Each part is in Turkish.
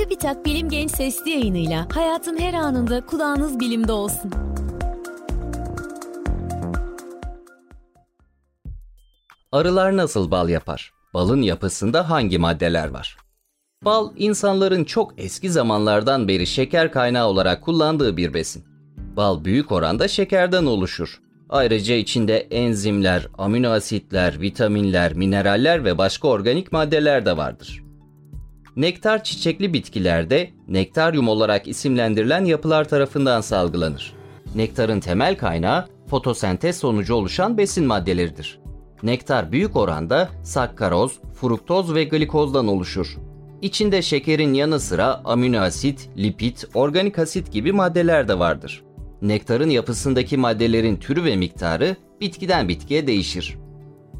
TÜBİTAK Bilim Genç Sesli yayınıyla hayatın her anında kulağınız bilimde olsun. Arılar nasıl bal yapar? Balın yapısında hangi maddeler var? Bal, insanların çok eski zamanlardan beri şeker kaynağı olarak kullandığı bir besin. Bal büyük oranda şekerden oluşur. Ayrıca içinde enzimler, amino asitler, vitaminler, mineraller ve başka organik maddeler de vardır. Nektar çiçekli bitkilerde nektaryum olarak isimlendirilen yapılar tarafından salgılanır. Nektarın temel kaynağı fotosentez sonucu oluşan besin maddeleridir. Nektar büyük oranda sakkaroz, fruktoz ve glikozdan oluşur. İçinde şekerin yanı sıra amino asit, lipid, organik asit gibi maddeler de vardır. Nektarın yapısındaki maddelerin türü ve miktarı bitkiden bitkiye değişir.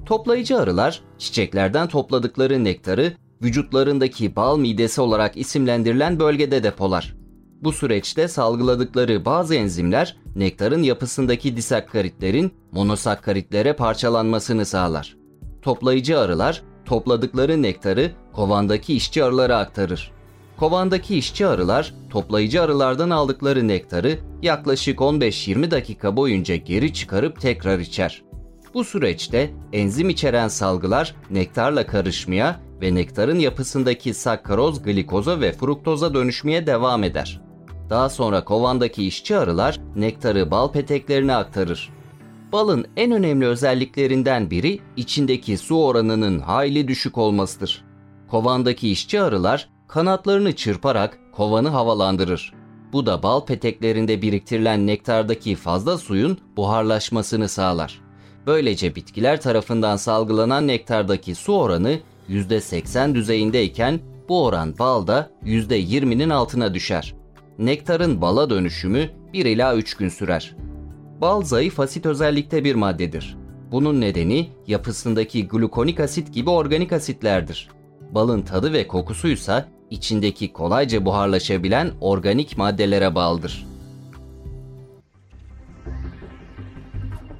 Toplayıcı arılar çiçeklerden topladıkları nektarı vücutlarındaki bal midesi olarak isimlendirilen bölgede depolar. Bu süreçte salgıladıkları bazı enzimler nektarın yapısındaki disakkaritlerin monosakkaritlere parçalanmasını sağlar. Toplayıcı arılar topladıkları nektarı kovandaki işçi arılara aktarır. Kovandaki işçi arılar toplayıcı arılardan aldıkları nektarı yaklaşık 15-20 dakika boyunca geri çıkarıp tekrar içer. Bu süreçte enzim içeren salgılar nektarla karışmaya ve nektarın yapısındaki sakkaroz, glikoza ve fruktoza dönüşmeye devam eder. Daha sonra kovandaki işçi arılar nektarı bal peteklerine aktarır. Balın en önemli özelliklerinden biri içindeki su oranının hayli düşük olmasıdır. Kovandaki işçi arılar kanatlarını çırparak kovanı havalandırır. Bu da bal peteklerinde biriktirilen nektardaki fazla suyun buharlaşmasını sağlar. Böylece bitkiler tarafından salgılanan nektardaki su oranı %80 düzeyindeyken bu oran balda %20'nin altına düşer. Nektarın bala dönüşümü 1 ila 3 gün sürer. Bal zayıf asit özellikte bir maddedir. Bunun nedeni yapısındaki glukonik asit gibi organik asitlerdir. Balın tadı ve kokusuysa içindeki kolayca buharlaşabilen organik maddelere bağlıdır.